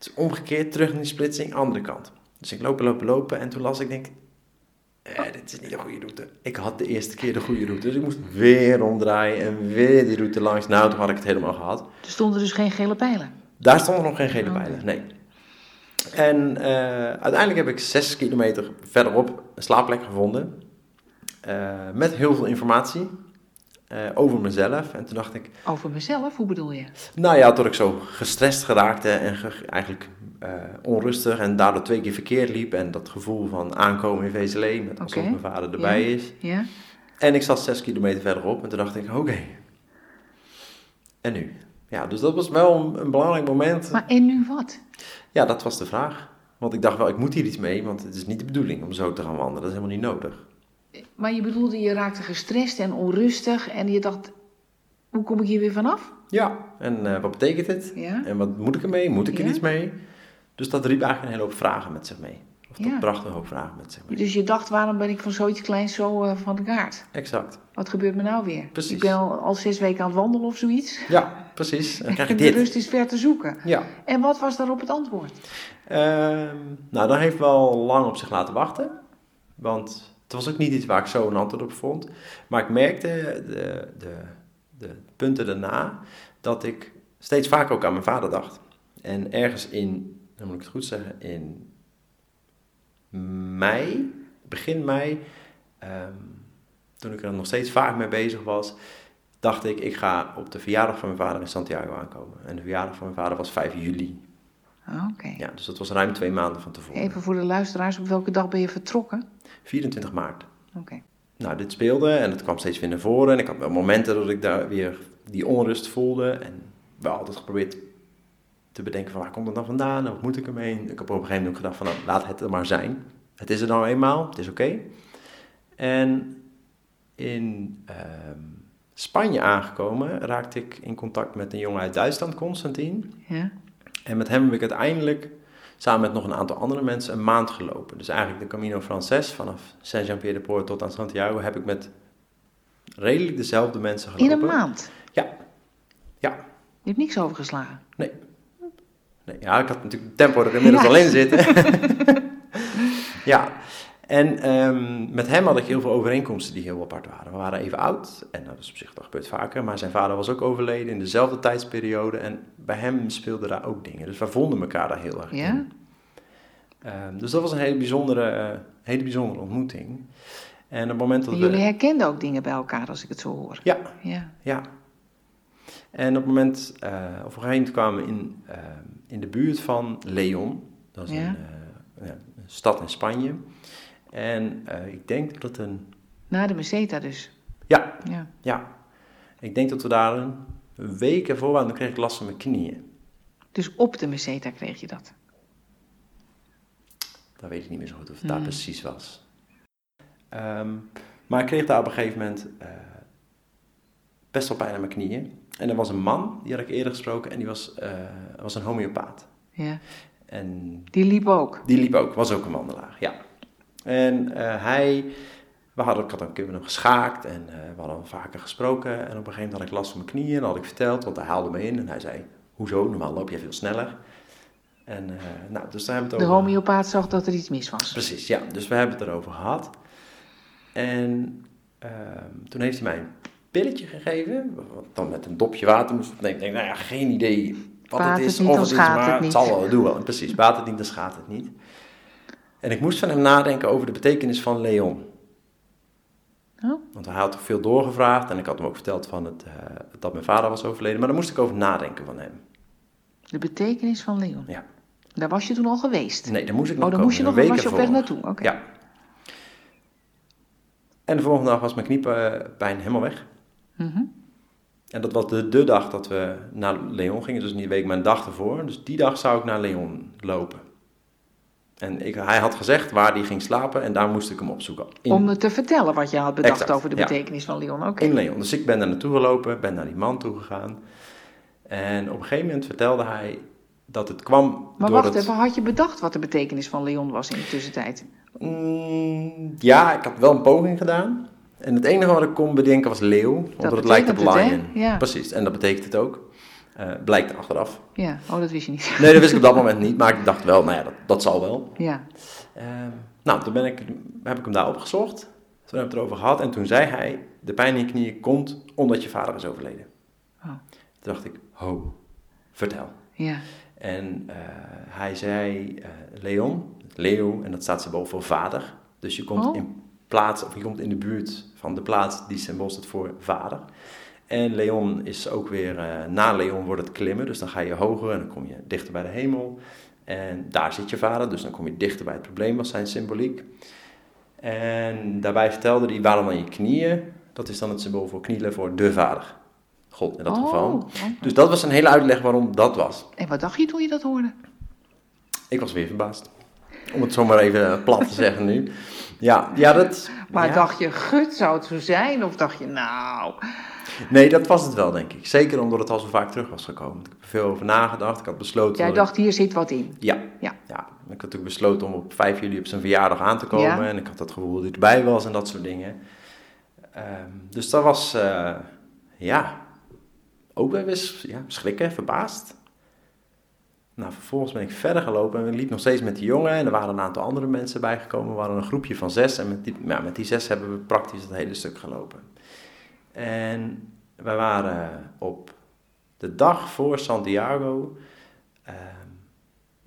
Is omgekeerd, terug in die splitsing, andere kant. Dus ik lopen, lopen, lopen. En toen las ik, denk eh, dit is niet de goede route. Ik had de eerste keer de goede route, dus ik moest weer omdraaien en weer die route langs. Nou, toen had ik het helemaal gehad. Er stonden dus geen gele pijlen. Daar stonden nog geen gele Oké. pijlen, nee. En eh, uiteindelijk heb ik zes kilometer verderop een slaapplek gevonden. eh, met heel veel informatie eh, over mezelf. En toen dacht ik, Over mezelf, hoe bedoel je? nou ja, dat ik zo gestrest geraakte en ge- eigenlijk eh, onrustig en daardoor twee keer verkeerd liep. En dat gevoel van aankomen in VZL, met alsof mijn vader erbij Ja. is. Ja? En ik zat zes kilometer verderop en toen dacht ik, oké. En nu? Ja, dus dat was wel een, een belangrijk moment. Maar en nu wat? Ja, dat was de vraag. Want ik dacht wel, ik moet hier iets mee, want het is niet de bedoeling om zo te gaan wandelen. Dat is helemaal niet nodig. Maar je bedoelde, je raakte gestrest en onrustig en je dacht, hoe kom ik hier weer vanaf? Ja. En eh, wat betekent het? Ja? En wat moet ik ermee? Moet ik er Ja. iets mee? Dus dat riep eigenlijk een hele hoop vragen met zich mee. Of dat Ja. bracht een hoop vragen met zich mee. Dus je dacht, waarom ben ik van zoiets kleins zo eh, van de kaart? Exact. Wat gebeurt me nou weer? Precies. Ik ben al, al zes weken aan het wandelen of zoiets. Ja, precies. Dan krijg je De dit. rust is ver te zoeken. Ja. En wat was daarop het antwoord? Ehm, nou, dat heeft wel lang op zich laten wachten. Want het was ook niet iets waar ik zo een antwoord op vond. Maar ik merkte de, de, de punten daarna dat ik steeds vaker ook aan mijn vader dacht. En ergens in, dan moet ik het goed zeggen, in mei, begin mei, ehm, toen ik er nog steeds vaak mee bezig was, dacht ik, ik ga op de verjaardag van mijn vader in Santiago aankomen. En de verjaardag van mijn vader was 5 juli. Ah. Ja, dus dat was ruim twee maanden van tevoren. Even voor de luisteraars, op welke dag ben je vertrokken? 24 maart. Oké. Nou, dit speelde en het kwam steeds weer naar voren. En ik had wel momenten dat ik daar weer die onrust voelde. En wel altijd geprobeerd te bedenken van waar komt het dan vandaan? En wat moet ik ermee? Ik heb op een gegeven moment ook gedacht van nou, laat het er maar zijn. Het is er nou eenmaal, het is oké. En in ehm, Spanje aangekomen raakte ik in contact met een jongen uit Duitsland, Constantin. Ja? En met hem heb ik uiteindelijk, samen met nog een aantal andere mensen, een maand gelopen. Dus eigenlijk de Camino Frances, vanaf Saint-Jean-Pied-de-Port tot aan Santiago, heb ik met redelijk dezelfde mensen In gelopen. een maand? Ja. Ja. Je hebt niks overgeslagen? Nee. nee. Ja, ik had natuurlijk het tempo er inmiddels Ja. al in zitten. ja. En ehm, met hem had ik heel veel overeenkomsten die heel apart waren. We waren even oud, en dat is op zich dat gebeurt vaker, maar zijn vader was ook overleden in dezelfde tijdsperiode. En bij hem speelden daar ook dingen. Dus we vonden elkaar daar heel erg Ja? in. Ehm, dus dat was een hele bijzondere, eh, hele bijzondere ontmoeting. En op het moment dat we... jullie herkenden ook dingen bij elkaar, als ik het zo hoor. Ja, Ja. ja. En op het moment, eh, of op een gegeven kwamen we in, eh, in de buurt van Leon. Dat is Ja. een, eh, ja, een stad in Spanje. En eh, ik denk dat het een... Na de Meseta dus. Ja, Ja. ja. Ik denk dat we daar een week ervoor waren. Dan kreeg ik last van mijn knieën. Dus op de Meseta kreeg je dat. Dat weet ik niet meer zo goed of het daar Hmm. precies was. Ehm, maar ik kreeg daar op een gegeven moment eh, best wel pijn aan mijn knieën. En er was een man, die had ik eerder gesproken, en die was, eh, was een homeopaat. Ja. En Die liep ook. Die liep ook, was ook een wandelaar, ja. En eh, hij, we hadden, ik had een keer met hem geschaakt en eh, we hadden vaker gesproken. En op een gegeven moment had ik last van mijn knieën en dat had ik verteld, want hij haalde me in. En hij zei, hoezo, normaal loop je veel sneller. En eh, nou, dus daar hebben we het De over homeopaat zag dat er iets mis was. Precies, ja. Dus we hebben het erover gehad. En ehm, toen heeft hij mij een pilletje gegeven, wat dan met een dopje water moest. Nee, ik denk, nou ja, geen idee wat Baat het het is, niet, of het is, maar het zal wel, doe wel. Precies, baat het niet, dan schaadt het niet. En ik moest van hem nadenken over de betekenis van Leon. Oh. Want hij had toch veel doorgevraagd en ik had hem ook verteld van het, eh, dat mijn vader was overleden. Maar daar moest ik over nadenken van hem. De betekenis van Leon. Ja. Daar was je toen al geweest. Nee, daar moest ik nog oh, dan komen, moest je een nog, was je op weg naartoe. Oké. Ja. En de volgende dag was mijn kniepijn helemaal weg. Mhm. En dat was de, de dag dat we naar Leon gingen, dus die week mijn dag ervoor. Dus die dag zou ik naar Leon lopen. En ik, hij had gezegd waar hij ging slapen en daar moest ik hem opzoeken. In, Om me te vertellen wat je had bedacht Exact, over de ja. betekenis van Leon. Oké. in Leon. Dus ik ben daar naartoe gelopen, ben naar die man toe gegaan. En op een gegeven moment vertelde hij dat het kwam Maar door wacht het... even, had je bedacht wat de betekenis van Leon was in de tussentijd? Mm, ja, ik had wel een poging gedaan. En het enige wat ik kon bedenken was leeuw, omdat het lijkt op het, lion. Ja. Precies, en dat betekent het ook. Eh, blijkt achteraf. Ja, oh, dat wist je niet. Nee, dat wist ik op dat moment niet, maar ik dacht wel, nou ja, dat, dat zal wel. Ja, Ehm, nou, toen ben ik, heb ik hem daar opgezocht. Toen hebben we het erover gehad. En toen zei hij, de pijn in je knieën komt omdat je vader is overleden. Oh. Toen dacht ik, ho, vertel. Ja. En eh, hij zei, eh, Leon, Leo, en dat staat symbool voor vader. Dus je komt Oh. in plaats, of je komt in de buurt van de plaats die symbool staat voor vader. En Leon is ook weer, eh, na Leon wordt het klimmen, dus dan ga je hoger en dan kom je dichter bij de hemel. En daar zit je vader, dus dan kom je dichter bij het probleem, was zijn symboliek. En daarbij vertelde hij, waarom dan je knieën? Dat is dan het symbool voor knielen voor de vader. God in dat Oh, geval. Dus dat was een hele uitleg waarom dat was. En wat dacht je toen je dat hoorde? Ik was weer verbaasd. Om het zomaar even plat te zeggen nu. Ja, ja dat... Maar ja. dacht je, gut, zou het zo zijn? Of dacht je, nou... Nee, dat was het wel, denk ik. Zeker omdat het al zo vaak terug was gekomen. Ik heb er veel over nagedacht. Ik had besloten... Jij dat ik- dacht, hier zit wat in. Ja. Ja. ja. Ik had natuurlijk besloten om op 5 juli op zijn verjaardag aan te komen. Ja. En ik had het gevoel dat hij erbij was en dat soort dingen. Ehm, dus dat was... eh, ja... Ook wel eens ja, schrikken, verbaasd. Nou, vervolgens ben ik verder gelopen en ik liep nog steeds met die jongen. En er waren een aantal andere mensen bijgekomen. We waren een groepje van zes. En met die, ja, met die zes hebben we praktisch het hele stuk gelopen. En we waren op de dag voor Santiago. ehm,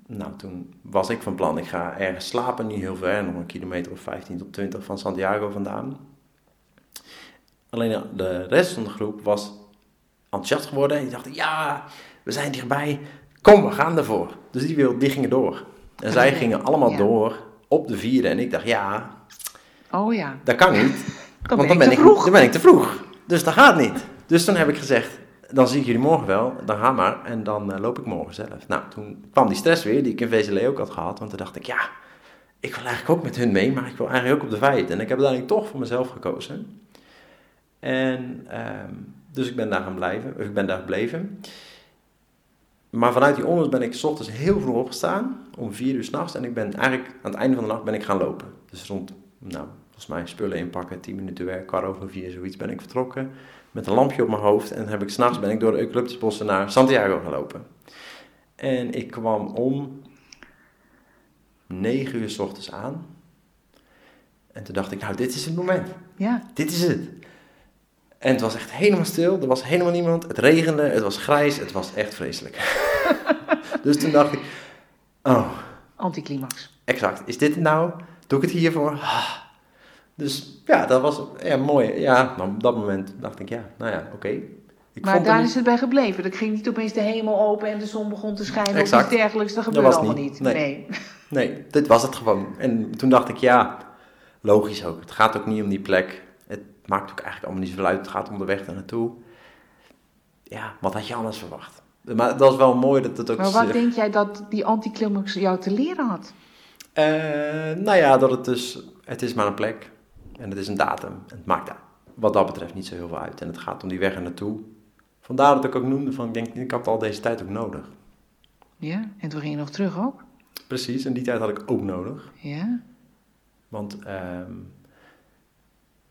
nou, toen was ik van plan, ik ga ergens slapen, niet heel ver, nog een kilometer of 15 tot 20 van Santiago vandaan. Alleen de rest van de groep was enthousiast geworden en die dachten, ja, we zijn dichtbij, kom, we gaan ervoor. Dus die, wil, die gingen door. En zij gingen allemaal ja. door op de vierde en ik dacht, ja, Oh ja, dat kan niet. dan Want dan ben ik, dan ben ik te vroeg. Dus dat gaat niet. Dus toen heb ik gezegd, dan zie ik jullie morgen wel. Dan ga maar en dan eh, loop ik morgen zelf. Nou, toen kwam die stress weer, die ik in VCL ook had gehad. Want toen dacht ik, ja, ik wil eigenlijk ook met hun mee, maar ik wil eigenlijk ook op de vijfde. En ik heb uiteindelijk toch voor mezelf gekozen. En ehm, dus ik ben daar gaan blijven, ik ben daar gebleven. Maar vanuit die onrust ben ik 's ochtends heel vroeg opgestaan, om vier uur s'nachts. En ik ben eigenlijk aan het einde van de nacht ben ik gaan lopen. Dus rond, nou, volgens mij spullen inpakken, 10 minuten werk, kwart over vier, zoiets ben ik vertrokken. Met een lampje op mijn hoofd en heb ik s'nachts ben ik door de eucalyptusbossen naar Santiago gelopen. En ik kwam om 9 uur s ochtends aan. En toen dacht ik, nou, dit is het moment. Ja, Dit is het. En het was echt helemaal stil, er was helemaal niemand. Het regende, het was grijs, het was echt vreselijk. dus toen dacht ik, oh, anticlimax. exact, is dit het nou? Doe ik het hiervoor? Ah. Dus ja, dat was ja, mooi. Ja, nou, op dat moment dacht ik, ja, nou ja, oké. Maar daar is het bij gebleven. Er ging niet opeens de hemel open en de zon begon te schijnen Exact. of iets dergelijks. Dat gebeurde was allemaal niet. niet. Nee. Nee. Nee, dit was het gewoon. En toen dacht ik, ja, logisch ook. Het gaat ook niet om die plek. Het maakt ook eigenlijk allemaal niet zoveel uit. Het gaat om de weg daar naartoe. Ja, wat had je anders verwacht? Maar dat was wel mooi dat het ook... Maar wat denk jij dat die anticlimax jou te leren had? Eh, nou ja, dat het dus... Het is maar een plek. En het is een datum. En het maakt daar wat dat betreft niet zo heel veel uit. En het gaat om die weg er naartoe. Vandaar dat ik ook noemde van... Ik denk, ik had al deze tijd ook nodig. Ja, en toen ging je nog terug ook? Precies, en die tijd had ik ook nodig. Ja, Want ehm,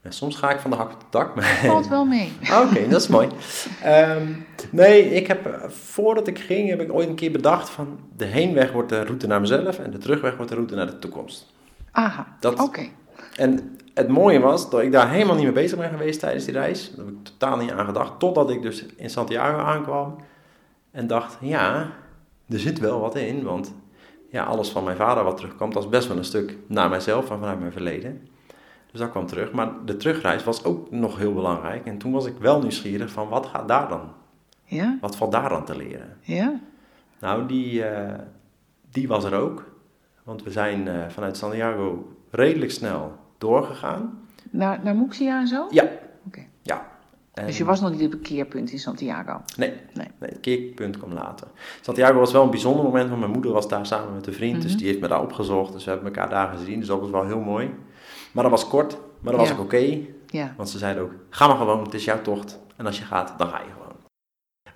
soms ga ik van de hak op het dak. Maar valt wel mee. Oké, dat is mooi. Ehm, nee, ik heb, eh, voordat ik ging, heb ik ooit een keer bedacht van de heenweg wordt de route naar mezelf en de terugweg wordt de route naar de toekomst. Aha, Dat- oké. En het mooie was dat ik daar helemaal niet mee bezig ben geweest tijdens die reis. Daar heb ik totaal niet aan gedacht, totdat ik dus in Santiago aankwam en dacht, ja, er zit wel wat in, want ja, alles van mijn vader wat terugkwam, dat was best wel een stuk naar mijzelf en vanuit mijn verleden. Dus dat kwam terug, maar de terugreis was ook nog heel belangrijk. En toen was ik wel nieuwsgierig van, wat gaat daar dan? Ja, Wat valt daar dan te leren? ja, Nou, die, eh, die was er ook. Want we zijn eh, vanuit Santiago redelijk snel doorgegaan. naar, naar Muxia en zo? Ja. Oké. Ja. En- Dus je was nog niet op het keerpunt in Santiago? Nee, Nee. nee, het keerpunt kwam later. Santiago was wel een bijzonder moment, want mijn moeder was daar samen met een vriend. Dus Mhm. die heeft me daar opgezocht. Dus we hebben elkaar daar gezien. Dus dat was wel heel mooi. Maar dat was kort. Maar dat was ook oké. Ja, Want ze zeiden ook, ga maar gewoon, het is jouw tocht. En als je gaat, dan ga je gewoon.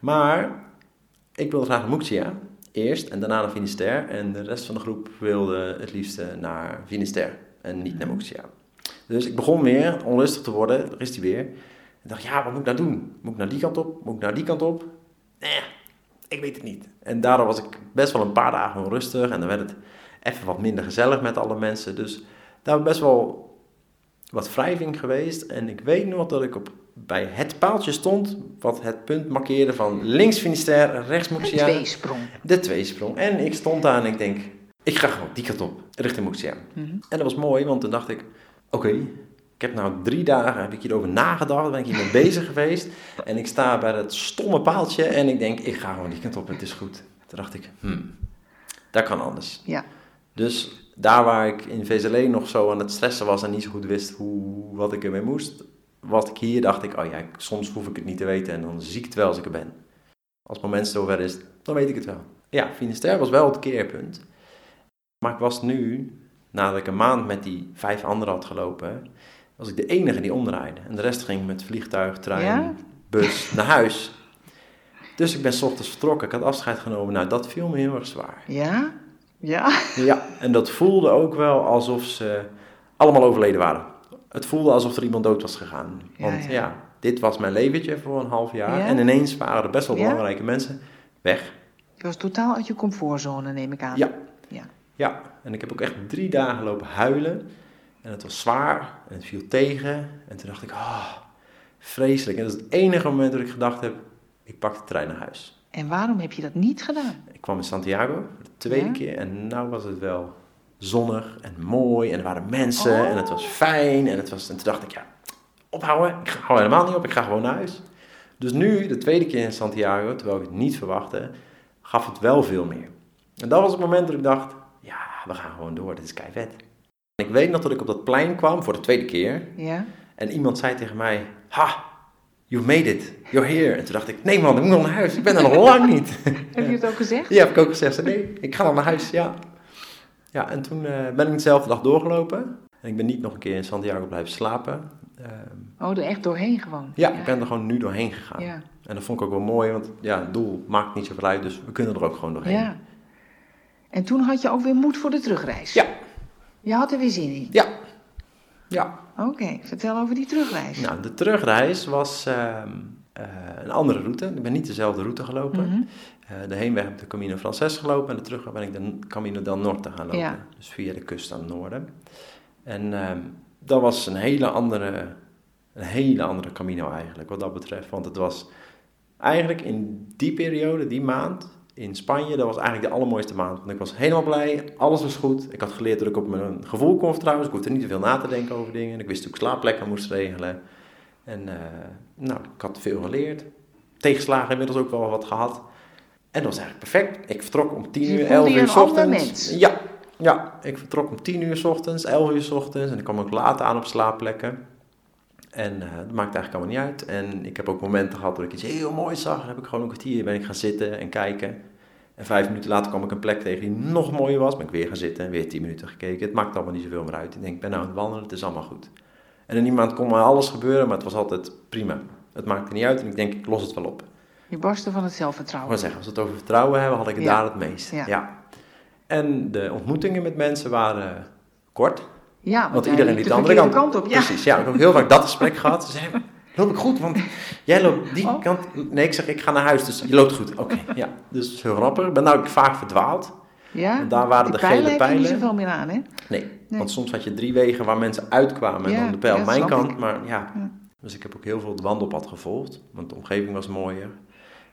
Maar ik wilde graag naar Muxia eerst en daarna naar Finisterre. En de rest van de groep wilde het liefst naar Finisterre en niet naar Muxia. Dus ik begon weer onrustig te worden, daar is hij weer. Ik dacht, ja, wat moet ik nou doen? Moet ik naar die kant op? Moet ik naar die kant op? Nee, ik weet het niet. En daardoor was ik best wel een paar dagen onrustig. En dan werd het even wat minder gezellig met alle mensen. Dus daar was best wel wat wrijving geweest. En ik weet nog dat ik op, bij het paaltje stond, wat het punt markeerde van links Finisterre, rechts Een Moexiaan. tweesprong. De tweesprong. En ik stond daar en ik denk, ik ga gewoon die kant op, richting Moexiaan. Mhm. En dat was mooi, want toen dacht ik, oké, ik heb nou drie dagen, heb ik hierover nagedacht, ben ik hiermee bezig geweest. En ik sta bij dat stomme paaltje en ik denk, ik ga gewoon die kant op, het is goed. Toen dacht ik, hmm, dat kan anders. Ja. Dus daar waar ik in VZL nog zo aan het stressen was en niet zo goed wist hoe, wat ik ermee moest, was ik hier, dacht ik, oh ja, soms hoef ik het niet te weten en dan zie ik het wel als ik er ben. Als het moment zover is, dan weet ik het wel. Ja, Finisterre was wel het keerpunt. Maar ik was nu, nadat ik een maand met die vijf anderen had gelopen, was ik de enige die omdraaide. En de rest ging met vliegtuig, trein, Ja? bus naar huis. Dus ik ben 's ochtends vertrokken, ik had afscheid genomen. Nou, dat viel me heel erg zwaar. Ja? Ja? Ja, en dat voelde ook wel alsof ze allemaal overleden waren. Het voelde alsof er iemand dood was gegaan. Want ja. ja, dit was mijn leventje voor een half jaar. Ja. En ineens waren er best wel belangrijke mensen weg. Je was totaal uit je comfortzone, neem ik aan. Ja. Ja. En ik heb ook echt drie dagen lopen huilen. En het was zwaar en het viel tegen. En toen dacht ik, ah, vreselijk. En dat is het enige moment dat ik gedacht heb, ik pak de trein naar huis. En waarom heb je dat niet gedaan? Ik kwam in Santiago, de tweede Ja. keer. En nou was het wel zonnig en mooi. En er waren mensen Oh. en het was fijn. En, het was, en toen dacht ik, ja, ophouden. Ik hou helemaal niet op, ik ga gewoon naar huis. Dus nu, de tweede keer in Santiago, terwijl ik het niet verwachtte, gaf het wel veel meer. En dat was het moment dat ik dacht, we gaan gewoon door, dit is kei vet. En ik weet nog dat ik op dat plein kwam voor de tweede keer. Ja? En iemand zei tegen mij, ha, you made it, you're here. En toen dacht ik, nee man, ik moet nog naar huis, ik ben er nog lang niet. Heb je het ook gezegd? Ja, heb ik ook gezegd. Nee, ik ga dan naar huis, ja. Ja, en toen eh, ben ik dezelfde dag doorgelopen. En ik ben niet nog een keer in Santiago blijven slapen. Ehm, Oh, er echt doorheen gewoon. ja, ik ben er gewoon nu doorheen gegaan. Ja. En dat vond ik ook wel mooi, want ja, het doel maakt niet zoveel uit, dus we kunnen er ook gewoon doorheen. ja. En toen had je ook weer moed voor de terugreis. Ja. Je had er weer zin in. Ja. Ja. Oké, vertel over die terugreis. Nou, de terugreis was ehm, eh, een andere route. Ik ben niet dezelfde route gelopen. Eh, de heenweg heb ik de Camino Frances gelopen en de terugweg ben ik de Camino del Norte gaan lopen. Ja. Dus via de kust aan het noorden. En ehm, dat was een hele andere, een hele andere Camino eigenlijk, wat dat betreft. Want het was eigenlijk in die periode, die maand in Spanje, dat was eigenlijk de allermooiste maand. Want ik was helemaal blij, alles was goed. Ik had geleerd dat ik op mijn gevoel kon vertrouwen. Dus ik hoefde niet te veel na te denken over dingen. Ik wist hoe ik slaapplekken moest regelen. En eh, nou, ik had veel geleerd. Tegenslagen inmiddels ook wel wat gehad. En dat was eigenlijk perfect. Ik vertrok om 10 Dus je uur, voelde 11 je uur s ochtends. Ja, ja, ik vertrok om 10 uur s ochtends, 11 uur s ochtends. En ik kwam ook laat aan op slaapplekken. En eh, dat maakte eigenlijk allemaal niet uit. En ik heb ook momenten gehad dat ik iets heel moois zag. Dan heb ik gewoon een kwartier ben ik gaan zitten en kijken. En vijf minuten later kwam ik een plek tegen die nog mooier was. Ben ik weer gaan zitten en weer tien minuten gekeken. Het maakt allemaal niet zoveel meer uit. Ik denk, ik ben nou aan het wandelen, het is allemaal goed. En in die maand kon maar alles gebeuren, maar het was altijd prima. Het maakte niet uit en ik denk, ik los het wel op. Je barstte van het zelfvertrouwen. zeggen, als we het over vertrouwen hebben, had ik het Ja. daar het meest. Ja. Ja. En de ontmoetingen met mensen waren kort. Ja, Want iedereen liep de de andere kant, kant op. Ja. Precies, ja. Ik heb ook heel vaak dat gesprek gehad. Ze zeiden, loop ik goed? Want jij loopt die Oh. kant. Nee, ik zeg, ik ga naar huis, dus je loopt goed. Oké, ja. Dus heel grappig. Ik ben nou ook vaak verdwaald. Ja? En daar waren de gele pijlen niet zoveel meer aan, hè? Nee, want soms had je drie wegen waar mensen uitkwamen en dan de pijl ja, mijn kant. ik. Maar ja, Ja. dus ik heb ook heel veel het wandelpad gevolgd, want de omgeving was mooier.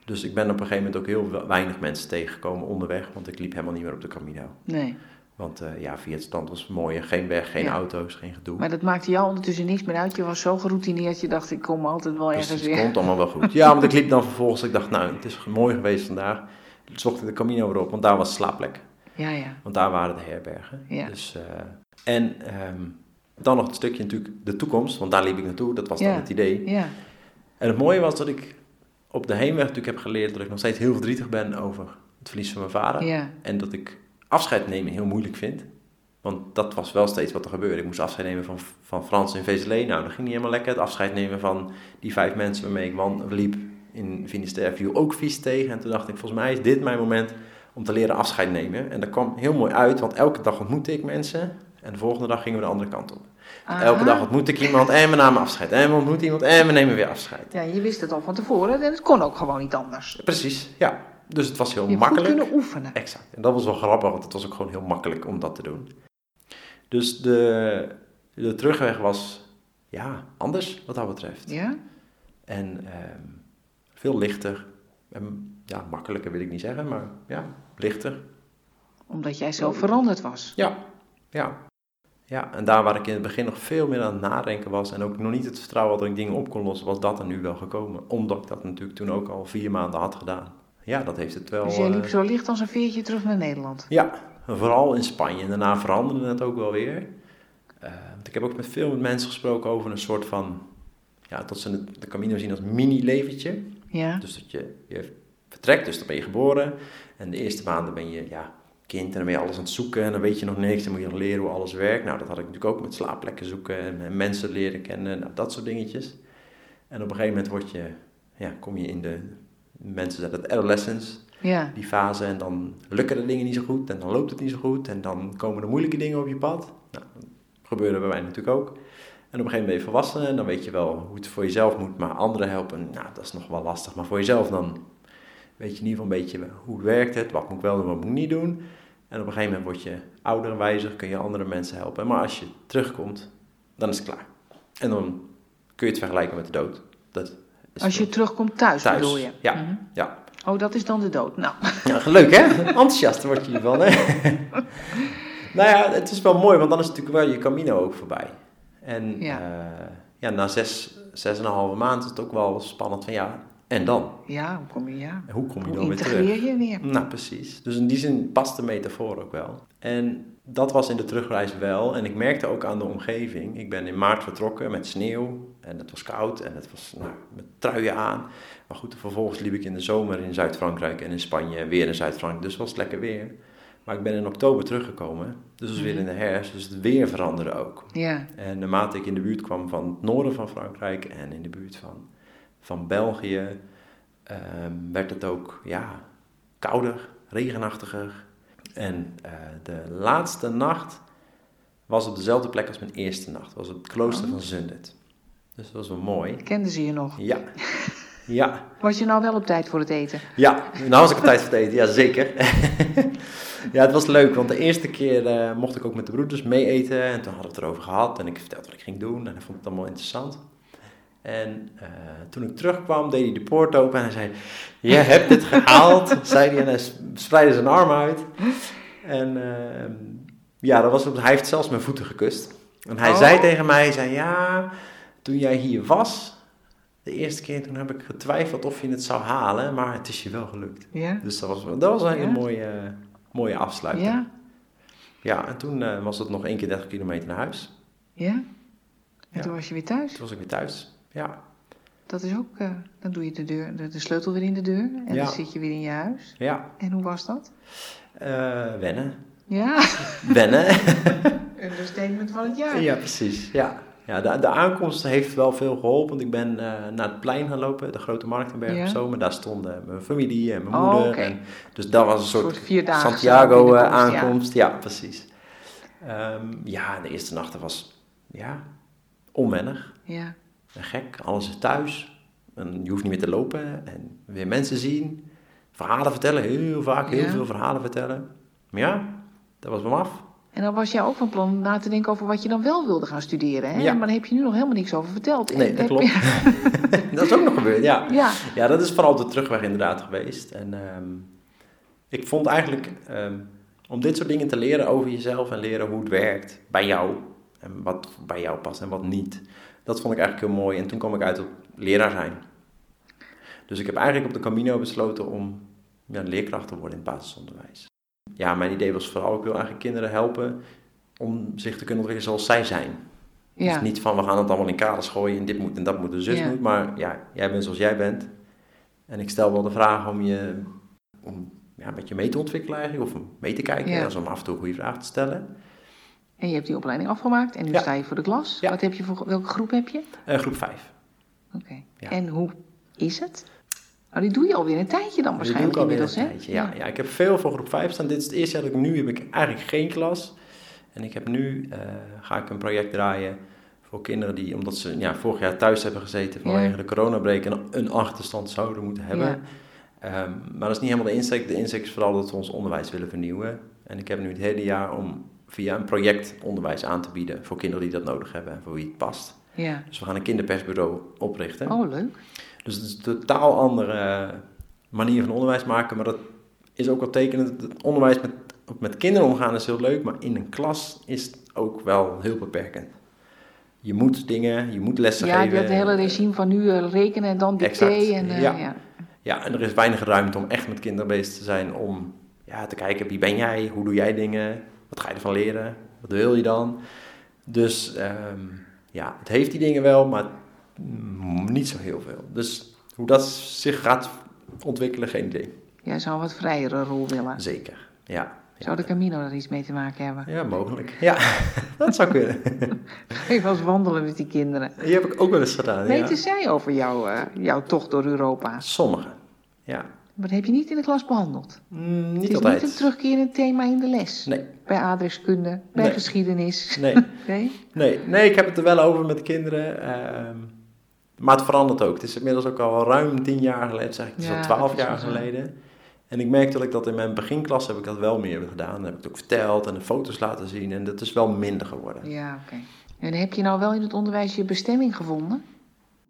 Dus ik ben op een gegeven moment ook heel weinig mensen tegengekomen onderweg, want ik liep helemaal niet meer op de Camino. Nee. Want eh, ja, via het strand was het mooier. Geen weg, geen Ja. auto's, geen gedoe. Maar dat maakte jou ondertussen niks meer uit. Je was zo geroutineerd. Je dacht, ik kom altijd wel ergens Dus het weer. komt allemaal wel goed. Ja, want ik liep dan vervolgens. Ik dacht, nou, het is mooi geweest vandaag. Toen zocht ik de Camino weer op, want daar was de slaapplek. Ja, ja. Want daar waren de herbergen. Ja. Dus, eh, en ehm, dan nog een stukje natuurlijk de toekomst, want daar liep ik naartoe. Dat was dan het idee. Ja. En het mooie was dat ik op de heenweg natuurlijk heb geleerd dat ik nog steeds heel verdrietig ben over het verlies van mijn vader. Ja. En dat ik afscheid nemen heel moeilijk vind. Want dat was wel steeds wat er gebeurde. Ik moest afscheid nemen van, van Frans in Vezelé. Nou, dat ging niet helemaal lekker. Het afscheid nemen van die vijf mensen waarmee ik wan- liep in Finisterre viel ook vies tegen. En toen dacht ik, volgens mij is dit mijn moment om te leren afscheid nemen. En dat kwam heel mooi uit, want elke dag ontmoette ik mensen. En de volgende dag gingen we de andere kant op. Aha. Elke dag ontmoette ik iemand en we namen afscheid. En we ontmoeten iemand en we nemen weer afscheid. Ja, je wist het al van tevoren en het kon ook gewoon niet anders. Precies, ja. Dus het was heel Je makkelijk. kunnen oefenen. Exact. En dat was wel grappig, want het was ook gewoon heel makkelijk om dat te doen. Dus de, de terugweg was, ja, anders wat dat betreft. Ja? En ehm, veel lichter. En, ja, makkelijker wil ik niet zeggen, maar ja, lichter. Omdat jij zo veranderd was. Ja, ja. Ja, en daar waar ik in het begin nog veel meer aan het nadenken was en ook nog niet het vertrouwen had dat ik dingen op kon lossen, was dat er nu wel gekomen. Omdat ik dat natuurlijk toen ook al vier maanden had gedaan. Ja, dat heeft het wel... Dus jij liep eh, zo licht als een veertje terug naar Nederland. Ja, en vooral in Spanje. En daarna veranderde het ook wel weer. Eh, want ik heb ook met veel mensen gesproken over een soort van... Ja, dat ze de Camino zien als mini-leventje. Ja? Dus dat je, je vertrekt, dus dan ben je geboren. En de eerste maanden ben je ja, kind en dan ben je alles aan het zoeken. En dan weet je nog niks, dan moet je nog leren hoe alles werkt. Nou, dat had ik natuurlijk ook met slaapplekken zoeken en, en mensen leren kennen. Nou, dat soort dingetjes. En op een gegeven moment word je, ja, kom je in de... Mensen zeggen het adolescence Ja. die fase en dan lukken de dingen niet zo goed en dan loopt het niet zo goed en dan komen er moeilijke dingen op je pad. Nou, dat gebeurde bij mij natuurlijk ook. En op een gegeven moment ben je volwassen en dan weet je wel hoe het voor jezelf moet, maar anderen helpen, nou dat is nog wel lastig. Maar voor jezelf dan weet je in ieder geval een beetje hoe werkt het, wat moet ik wel doen, wat moet ik niet doen. En op een gegeven moment word je ouder en wijzer, kun je andere mensen helpen. Maar als je terugkomt, dan is het klaar. En dan kun je het vergelijken met de dood. Dat Als je terugkomt thuis, Thuis, bedoel je? ja. Mhm. Ja, Oh, dat is dan de dood. Nou, Ja, leuk hè? Enthousiast word je hiervan hè? nou ja, het is wel mooi, want dan is natuurlijk wel je Camino ook voorbij. En Ja. ja, ja na zes, zes en een halve maand is het ook wel spannend van ja, en dan? ja, hoe kom je, ja. En hoe kom je Hoe dan weer terug? integreer je weer? Nou, precies. Dus in die zin past de metafoor ook wel. En dat was in de terugreis wel. En ik merkte ook aan de omgeving. Ik ben in maart vertrokken met sneeuw. En het was koud. En het was nou, met truien aan. Maar goed, vervolgens liep ik in de zomer in Zuid-Frankrijk en in Spanje. Weer in Zuid-Frankrijk. Dus was het lekker weer. Maar ik ben in oktober teruggekomen. Dus het was weer in de herfst. Dus het weer veranderde ook. Ja, En naarmate ik in de buurt kwam van het noorden van Frankrijk en in de buurt van, van België, ehm, werd het ook ja, kouder, regenachtiger. En eh, de laatste nacht was op dezelfde plek als mijn eerste nacht. was op het klooster Oh. van Zundert. Dus dat was wel mooi. kenden ze je nog? Ja. Ja, Was je nou wel op tijd voor het eten? ja, nou was ik op tijd voor het eten, ja zeker. ja, het was leuk, want de eerste keer eh, mocht ik ook met de broeders mee eten. En toen hadden we het erover gehad en ik vertelde wat ik ging doen. En hij vond het allemaal interessant. En eh, toen ik terugkwam, deed hij de poort open en hij zei... Je hebt het gehaald, zei hij en hij spreidde zijn arm uit. En eh, ja, dat was, hij heeft zelfs mijn voeten gekust. En hij Oh. zei tegen mij, hij zei, ja, toen jij hier was... De eerste keer toen heb ik getwijfeld of je het zou halen, maar het is je wel gelukt. Ja? Dus dat was, dat was een hele Ja? mooie, mooie afsluiting. Ja? Ja, en toen eh, was het nog één keer 30 kilometer naar huis. Ja? En Ja. toen was je weer thuis? Toen was ik weer thuis. Ja, Dat is ook, eh, dan doe je de, deur, de, de sleutel weer in de deur en Ja. dan zit je weer in je huis. ja. En hoe was dat? Eh, wennen. Ja, Wennen. een understatement van het jaar. ja, precies. Ja. Ja, de, de aankomst heeft wel veel geholpen. Want ik ben eh, naar het plein gaan lopen, de grote markt in Bergen op Zomer. Daar stonden mijn familie en mijn Oh, moeder. En, dus dat was een soort, soort vierdaagse Santiago eh, ja. aankomst. Ja, precies. Ehm, ja, de eerste nachten was ja, onwennig. Ja, En gek, alles is thuis. En je hoeft niet meer te lopen en weer mensen zien. Verhalen vertellen, heel vaak, heel Ja. veel verhalen vertellen. Maar ja, dat was me af. En dan was jij ook van plan om na te denken over wat je dan wel wilde gaan studeren. Hè? Ja. Maar daar heb je nu nog helemaal niks over verteld. Nee, dat klopt. je- dat is ook nog gebeurd, ja. Ja, Ja, dat is vooral de terugweg inderdaad geweest. En ehm, ik vond eigenlijk, ehm, om dit soort dingen te leren over jezelf en leren hoe het werkt bij jou. En wat bij jou past en wat niet. Dat vond ik eigenlijk heel mooi. En toen kwam ik uit op leraar zijn. Dus ik heb eigenlijk op de Camino besloten om ja, leerkracht te worden in het basisonderwijs. Ja, mijn idee was vooral, ik wil eigenlijk kinderen helpen om zich te kunnen ontwikkelen zoals zij zijn. ja. Dus niet van we gaan het allemaal in kaders gooien en dit moet en dat moet en zus Ja. moet. Maar ja, jij bent zoals jij bent. En ik stel wel de vraag om je om, ja, met je mee te ontwikkelen eigenlijk. Of om mee te kijken. Ja. Dus om af en toe een goede vraag te stellen. En je hebt die opleiding afgemaakt en nu Ja. sta je voor de klas. Wat heb je voor, welke groep heb je? Eh, groep 5. Oké. En hoe is het? Nou, die doe je alweer een tijdje dan waarschijnlijk inmiddels, hè? Ja, ja, ik heb veel voor groep 5 staan. Dit is het eerste jaar dat ik nu heb ik eigenlijk geen klas. En ik heb nu, eh, ga ik een project draaien voor kinderen die, omdat ze ja, vorig jaar thuis hebben gezeten vanwege Ja. de coronabreak en een achterstand zouden moeten hebben. Ja. Ehm, maar dat is niet helemaal de insteek. De insteek is vooral dat we ons onderwijs willen vernieuwen. En ik heb nu het hele jaar om via een project onderwijs aan te bieden voor kinderen die dat nodig hebben en voor wie het past. Ja. Dus we gaan een kinderpersbureau oprichten. Oh, leuk. Dus het is een totaal andere manier van onderwijs maken, maar dat is ook wel tekenend. Het onderwijs met, met kinderen omgaan is heel leuk, maar in een klas is het ook wel heel beperkend. Je moet dingen, je moet lessen Ja, geven. dat hele regime van nu eh, rekenen en dan dicté. Exact, En, eh, ja. ja. Ja, en er is weinig ruimte om echt met kinderen bezig te zijn. Om ja, te kijken wie ben jij, hoe doe jij dingen, wat ga je ervan leren, wat wil je dan. Dus ehm, ja, het heeft die dingen wel, maar niet zo heel veel. Dus hoe dat zich gaat ontwikkelen, geen idee. Jij zou een wat vrijere rol willen. Zeker, ja. Zou de Camino daar iets mee te maken hebben? Ja, mogelijk. Ja, dat zou kunnen. Ik was wandelen met die kinderen. Die heb ik ook wel eens gedaan. Weten Ja. zij over jouw, eh, jouw tocht door Europa? Sommige, ja. Maar dat heb je niet in de klas behandeld. Mm, niet het is altijd. niet een terugkerend thema in de les. Nee, Bij aardrijkskunde, bij Nee. geschiedenis. nee. Nee? Nee, nee, ik heb het er wel over met de kinderen. ehm, maar het verandert ook. Het is inmiddels ook al ruim tien jaar geleden, zeg ik. Het is Ja, al twaalf jaar geleden. En ik merkte dat ik dat in mijn beginklas heb ik dat wel meer gedaan. Dan heb ik het ook verteld en de foto's laten zien. En dat is wel minder geworden. Ja, oké. En heb je nou wel in het onderwijs je bestemming gevonden?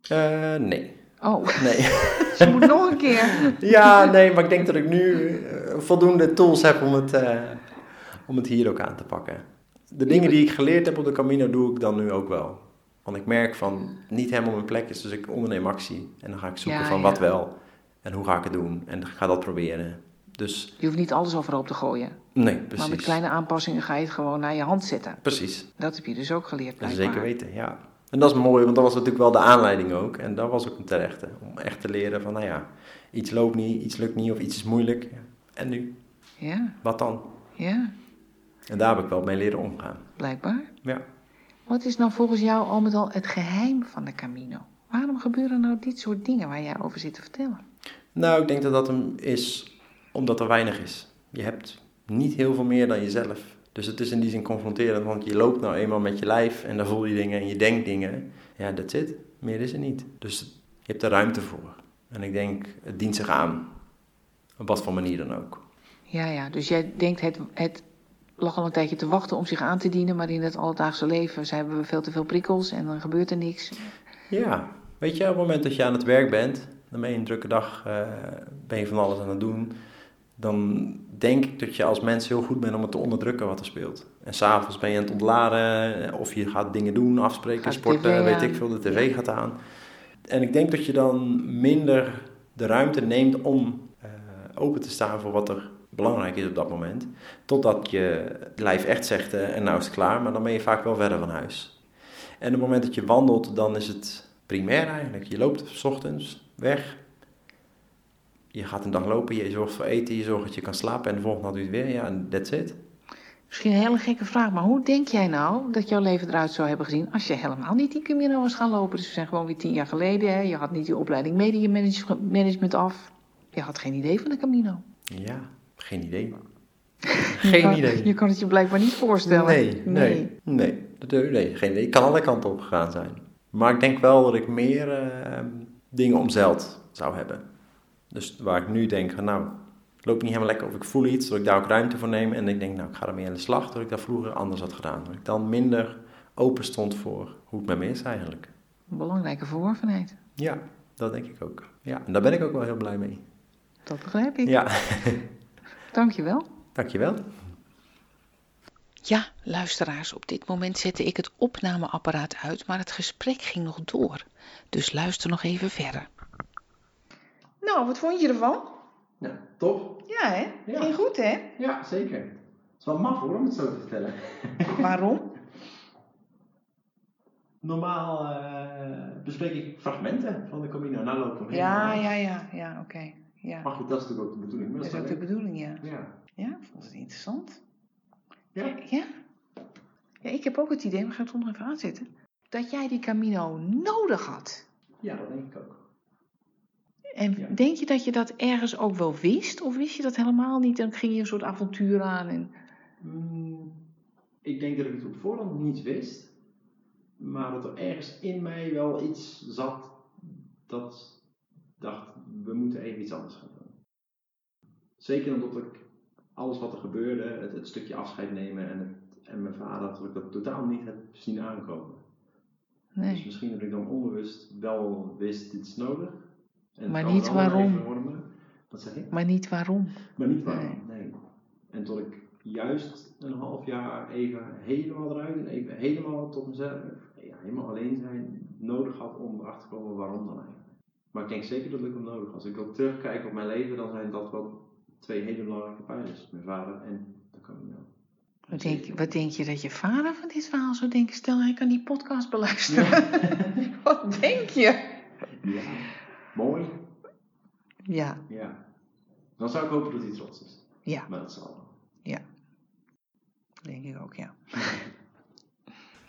Eh, nee. Oh, Nee. ze moet nog een keer. ja, nee, maar ik denk dat ik nu eh, voldoende tools heb om het, eh, om het hier ook aan te pakken. De dingen die ik geleerd heb op de Camino doe ik dan nu ook wel. Want ik merk van niet helemaal mijn plek is, dus ik onderneem actie. En dan ga ik zoeken Ja, van wat wel en hoe ga ik het doen. En ga dat proberen. Dus Je hoeft niet alles overhoop te gooien. nee, precies. Maar met kleine aanpassingen ga je het gewoon naar je hand zetten. Precies, Dat heb je dus ook geleerd, blijkbaar. zeker weten, ja. En dat is mooi, want dat was natuurlijk wel de aanleiding ook. En dat was ook een terechte. Om echt te leren van, nou ja, iets loopt niet, iets lukt niet of iets is moeilijk. En nu? Ja, Wat dan? ja, En daar heb ik wel mee leren omgaan. blijkbaar. Ja. Wat is nou volgens jou al met al het geheim van de Camino? Waarom gebeuren nou dit soort dingen waar jij over zit te vertellen? Nou, ik denk dat dat hem is omdat er weinig is. Je hebt niet heel veel meer dan jezelf. Dus het is in die zin confronterend, want je loopt nou eenmaal met je lijf en dan voel je dingen en je denkt dingen. Ja, that's it. Meer is er niet. Dus je hebt er ruimte voor. En ik denk, het dient zich aan. Op wat voor manier dan ook. Ja, ja, dus jij denkt het, het lag al een tijdje te wachten om zich aan te dienen, maar in het alledaagse leven zijn we veel te veel prikkels en dan gebeurt er niks. Ja, weet je, op het moment dat je aan het werk bent, dan ben je een drukke dag, eh, ben je van alles aan het doen. Dan denk ik dat je als mens heel goed bent om het te onderdrukken wat er speelt. En s'avonds ben je aan het ontladen, eh, of je gaat dingen doen, afspreken, Gaat sporten, weet ik veel, de tv gaat aan. En ik denk dat je dan minder de ruimte neemt om eh, open te staan voor wat er belangrijk is op dat moment. Totdat je lijf echt zegt, en nou is het klaar, maar dan ben je vaak wel verder van huis. En op het moment dat je wandelt, dan is het primair eigenlijk. Je loopt s ochtends weg. Je gaat een dag lopen, je zorgt voor eten, je zorgt dat je kan slapen en de volgende dag doe je het weer. Ja, en that's it. Misschien een hele gekke vraag, maar hoe denk jij nou dat jouw leven eruit zou hebben gezien als je helemaal niet die Camino was gaan lopen? Dus we zijn gewoon weer tien jaar geleden, hè? je had niet die opleiding media manage- management af. Je had geen idee van de Camino. Ja, geen idee. Je Geen kan- idee. Je kan het je blijkbaar niet voorstellen. Nee, nee, nee. Dat- nee, geen idee. Ik kan alle kanten op gegaan zijn. Maar ik denk wel dat ik meer eh, dingen omzeild zou hebben. Dus waar ik nu denk van nou, het loopt niet helemaal lekker of ik voel iets, dat ik daar ook ruimte voor neem. En ik denk nou, ik ga ermee aan de slag, dat ik dat vroeger anders had gedaan. Dat ik dan minder open stond voor hoe het met me is eigenlijk. Een belangrijke verworvenheid. Ja, dat denk ik ook. Ja, en daar ben ik ook wel heel blij mee. Dat begrijp ik. Ja, Dankjewel. dankjewel. Ja, luisteraars, op dit moment zette ik het opnameapparaat uit, maar het gesprek ging nog door. Dus luister nog even verder. Nou, wat vond je ervan? Ja, top. Ja, hè? Ja. Ging goed, hè? Ja, zeker. Het is wel maf hoor, om het zo te vertellen. Waarom? Normaal eh, bespreek ik fragmenten van de Camino. Nou loop ik hem Ja, ja, ja, ja, oké. Ja. Maar goed, dat is natuurlijk ook de bedoeling. Maar Dat is ook de bedoeling, ja. Ja. Ja, ik vond het interessant. Ja. Ja? Ja, ik heb ook het idee, we gaan het nog even aanzetten, dat jij die Camino nodig had. ja, dat denk ik ook. En Ja. denk je dat je dat ergens ook wel wist? Of wist je dat helemaal niet en ging je een soort avontuur aan? En... Mm, ik denk dat ik het op voorhand niet wist. Maar dat er ergens in mij wel iets zat dat dacht, we moeten even iets anders gaan doen. Zeker omdat ik alles wat er gebeurde, het, het stukje afscheid nemen en, het, en mijn vader, dat ik dat totaal niet heb zien aankomen. Dus Nee. misschien dat ik dan onbewust wel wist, dit is nodig. En Maar niet waarom. Wat zeg ik? Maar niet waarom. Maar niet waarom, nee. En tot ik juist een half jaar even helemaal eruit en even helemaal tot mezelf, ja, helemaal alleen zijn, nodig had om erachter te komen waarom dan eigenlijk. Maar ik denk zeker dat ik hem nodig had. Als ik ook terugkijk op mijn leven, dan zijn dat wel twee hele belangrijke pijlers. Mijn vader en de Camino. Wat denk, je- wat denk je dat je vader van dit verhaal zou denken? Stel, hij kan die podcast beluisteren. wat denk je? Ja, mooi. Ja, Ja. Dan zou ik hopen dat hij trots is. ja, Maar dat zal wel. denk ik ook, ja.